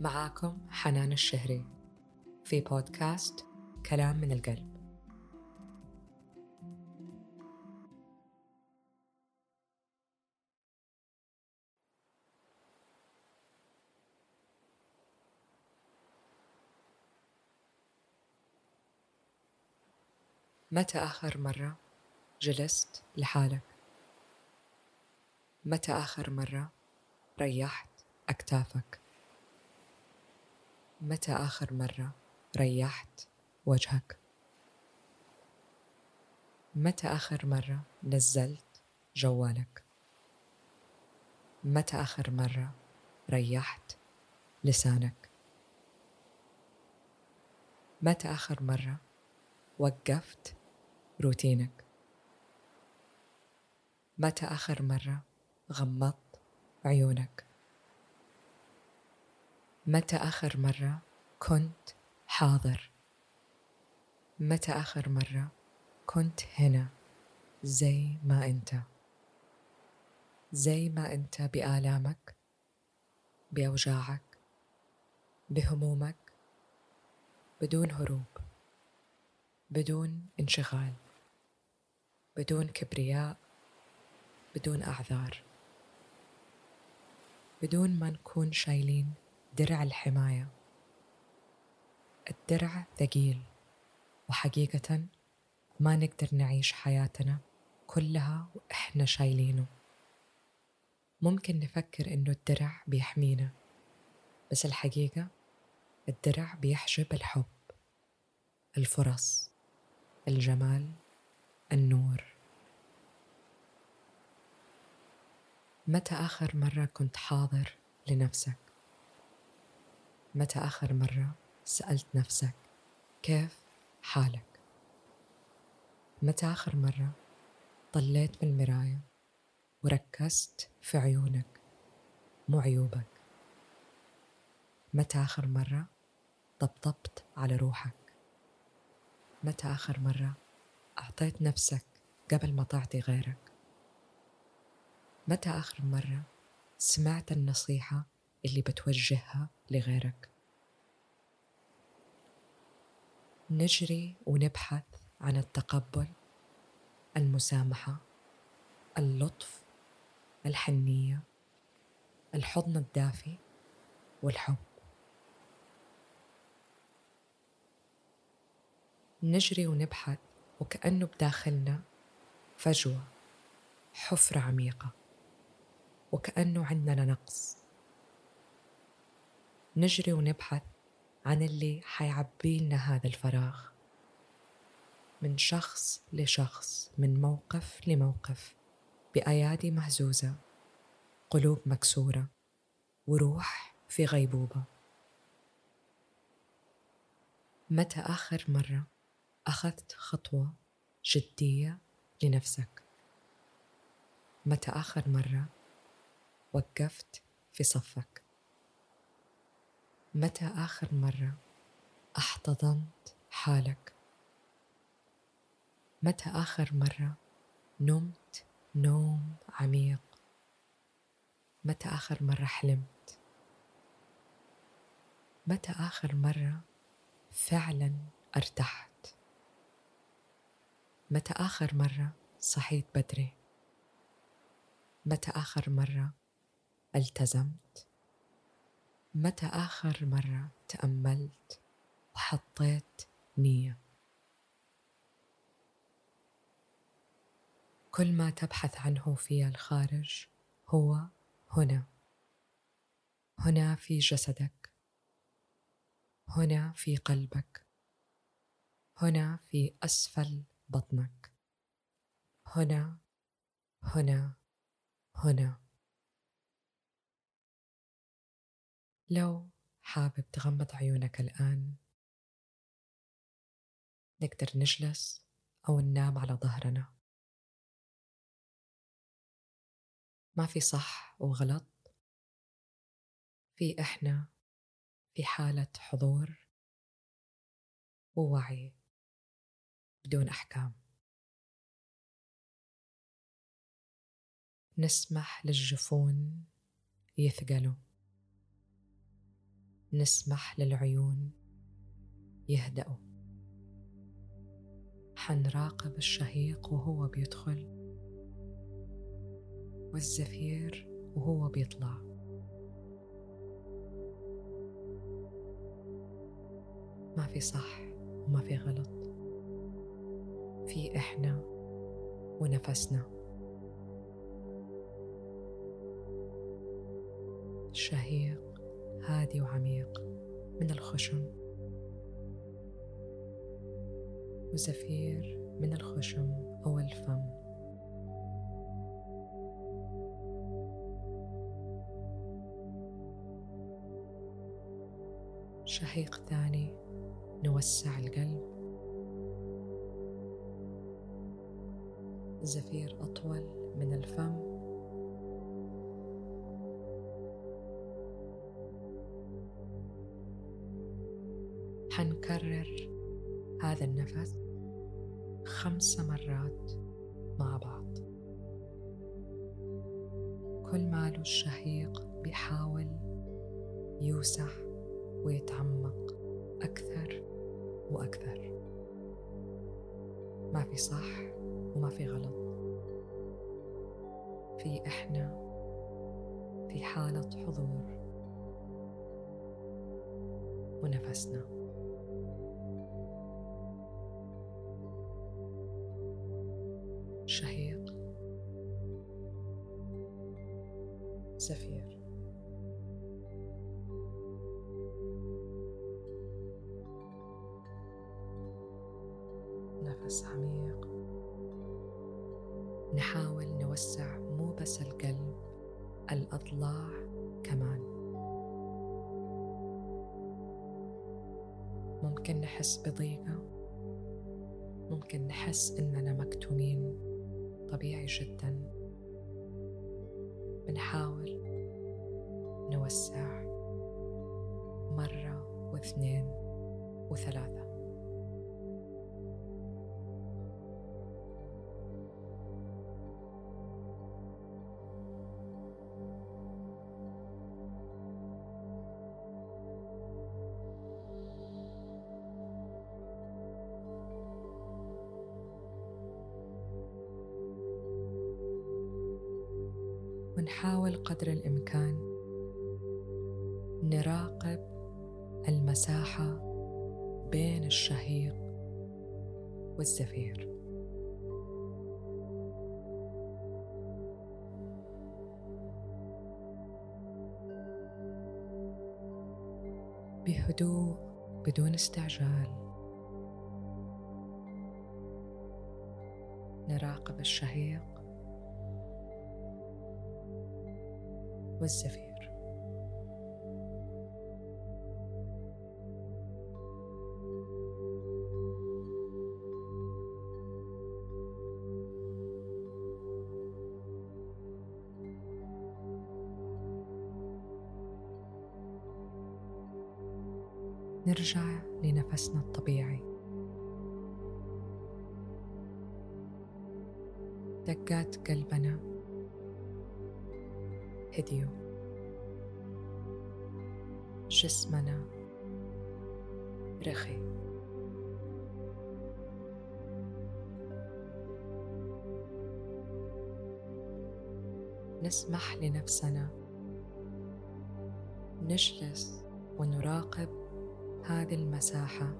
معاكم حنان الشهري في بودكاست كلام من القلب متى آخر مرة جلست لحالك؟ متى آخر مرة ريحت أكتافك؟ متى آخر مرة ريحت وجهك؟ متى آخر مرة نزلت جوالك؟ متى آخر مرة ريحت لسانك؟ متى آخر مرة وقفت روتينك؟ متى آخر مرة غمضت عيونك؟ متى آخر مرة كنت حاضر؟ متى آخر مرة كنت هنا زي ما أنت؟ زي ما أنت بآلامك بأوجاعك بهمومك بدون هروب بدون انشغال بدون كبرياء بدون أعذار بدون ما نكون شايلين درع الحماية. الدرع ثقيل وحقيقة ما نقدر نعيش حياتنا كلها وإحنا شايلينه. ممكن نفكر إنه الدرع بيحمينا بس الحقيقة الدرع بيحجب الحب الفرص الجمال النور. متى آخر مرة كنت حاضر لنفسك؟ متى آخر مرة سألت نفسك كيف حالك؟ متى آخر مرة طليت من المراية وركزت في عيونك مو عيوبك؟ متى آخر مرة طبطبت على روحك؟ متى آخر مرة أعطيت نفسك قبل ما تعطي غيرك؟ متى آخر مرة سمعت النصيحة اللي بتوجهها لغيرك؟ نجري ونبحث عن التقبل المسامحة اللطف الحنية الحضن الدافي والحب نجري ونبحث وكأنه بداخلنا فجوة حفرة عميقة وكأنه عندنا نقص نجري ونبحث عن اللي حيعبي لنا هذا الفراغ. من شخص لشخص من موقف لموقف بأيادي مهزوزة قلوب مكسورة وروح في غيبوبة. متى آخر مرة أخذت خطوة جدية لنفسك؟ متى آخر مرة وقفت في صفك؟ متى آخر مرة احتضنت حالك متى آخر مرة نمت نوم عميق متى آخر مرة حلمت متى آخر مرة فعلا ارتحت متى آخر مرة صحيت بدري؟ متى آخر مرة التزمت؟ متى آخر مرة تأملت وحطيت نية؟ كل ما تبحث عنه في الخارج هو هنا. هنا في جسدك. هنا في قلبك. هنا في أسفل بطنك. هنا هنا هنا. لو حابب تغمض عيونك الآن نقدر نجلس أو ننام على ظهرنا. ما في صح وغلط. في إحنا في حالة حضور ووعي بدون أحكام. نسمح للجفون يثقلوا. نسمح للعيون يهدأوا. حنراقب الشهيق وهو بيدخل والزفير وهو بيطلع. ما في صح وما في غلط. في إحنا ونفسنا. شهيق هادي وعميق من الخشم. وزفير من الخشم أو الفم. شهيق ثاني نوسع القلب. زفير أطول من الفم. حنكرر هذا النفس خمس مرات مع بعض. كل ما له الشهيق بيحاول يوسع ويتعمق أكثر وأكثر. ما في صح وما في غلط. في إحنا في حالة حضور ونفسنا. زفير نفس عميق. نحاول نوسع مو بس القلب الأضلاع كمان. ممكن نحس بضيقة. ممكن نحس إننا مكتومين. طبيعي جدا. بنحاول نوسع مرة واثنين وثلاثة. ونحاول قدر الإمكان نراقب المساحة بين الشهيق والزفير. بهدوء بدون استعجال نراقب الشهيق والزفير نرجع لنفسنا الطبيعي. دقات قلبنا هديوا جسمنا رخي. نسمح لنفسنا نجلس ونراقب هذه المساحة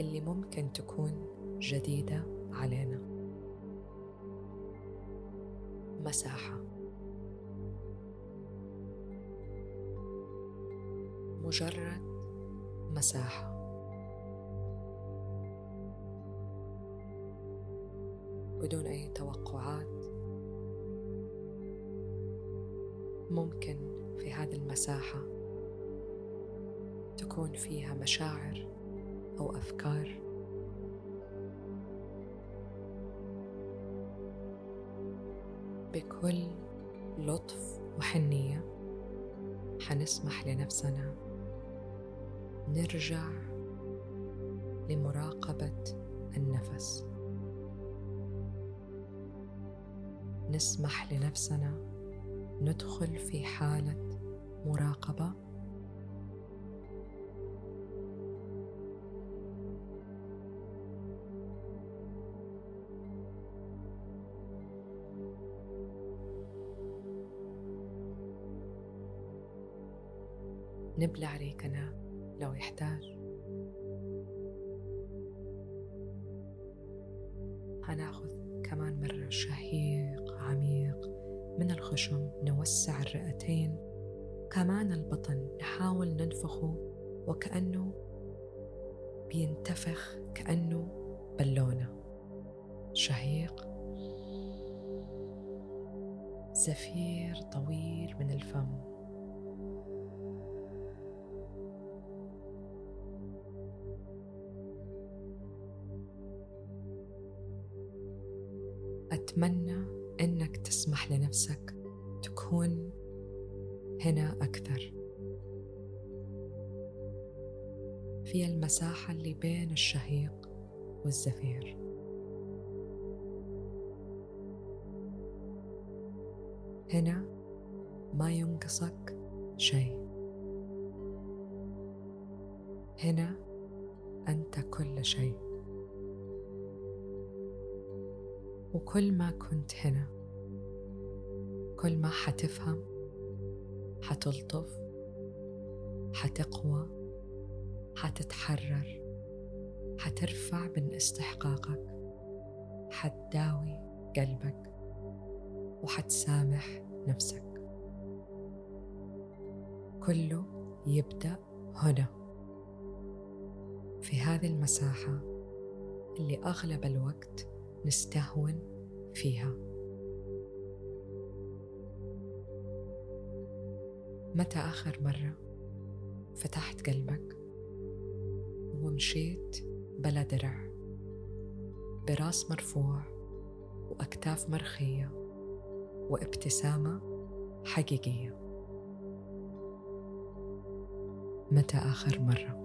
اللي ممكن تكون جديدة علينا. مساحة. مجرد مساحة. بدون أي توقعات. ممكن في هذه المساحة تكون فيها مشاعر أو أفكار. بكل لطف وحنية حنسمح لنفسنا نرجع لمراقبة النفس. نسمح لنفسنا ندخل في حالة مراقبة. نبلع ريقنا لو يحتاج هناخذ كمان مرة شهيق عميق من الخشم نوسع الرئتين. كمان البطن نحاول ننفخه وكأنه بينتفخ كأنه بالونة. شهيق. زفير طويل من الفم. أتمنى إنك تسمح لنفسك تكون هنا أكثر. في المساحة اللي بين الشهيق والزفير. هنا ما ينقصك شيء. هنا أنت كل شيء. وكل ما كنت هنا. كل ما حتفهم حتلطف حتقوى حتتحرر حترفع من استحقاقك حتداوي قلبك وحتسامح نفسك. كله يبدأ هنا. في هذه المساحة اللي أغلب الوقت نستهون فيها. متى آخر مرة فتحت قلبك ومشيت بلا درع براس مرفوع وأكتاف مرخية وابتسامة حقيقية؟ متى آخر مرة؟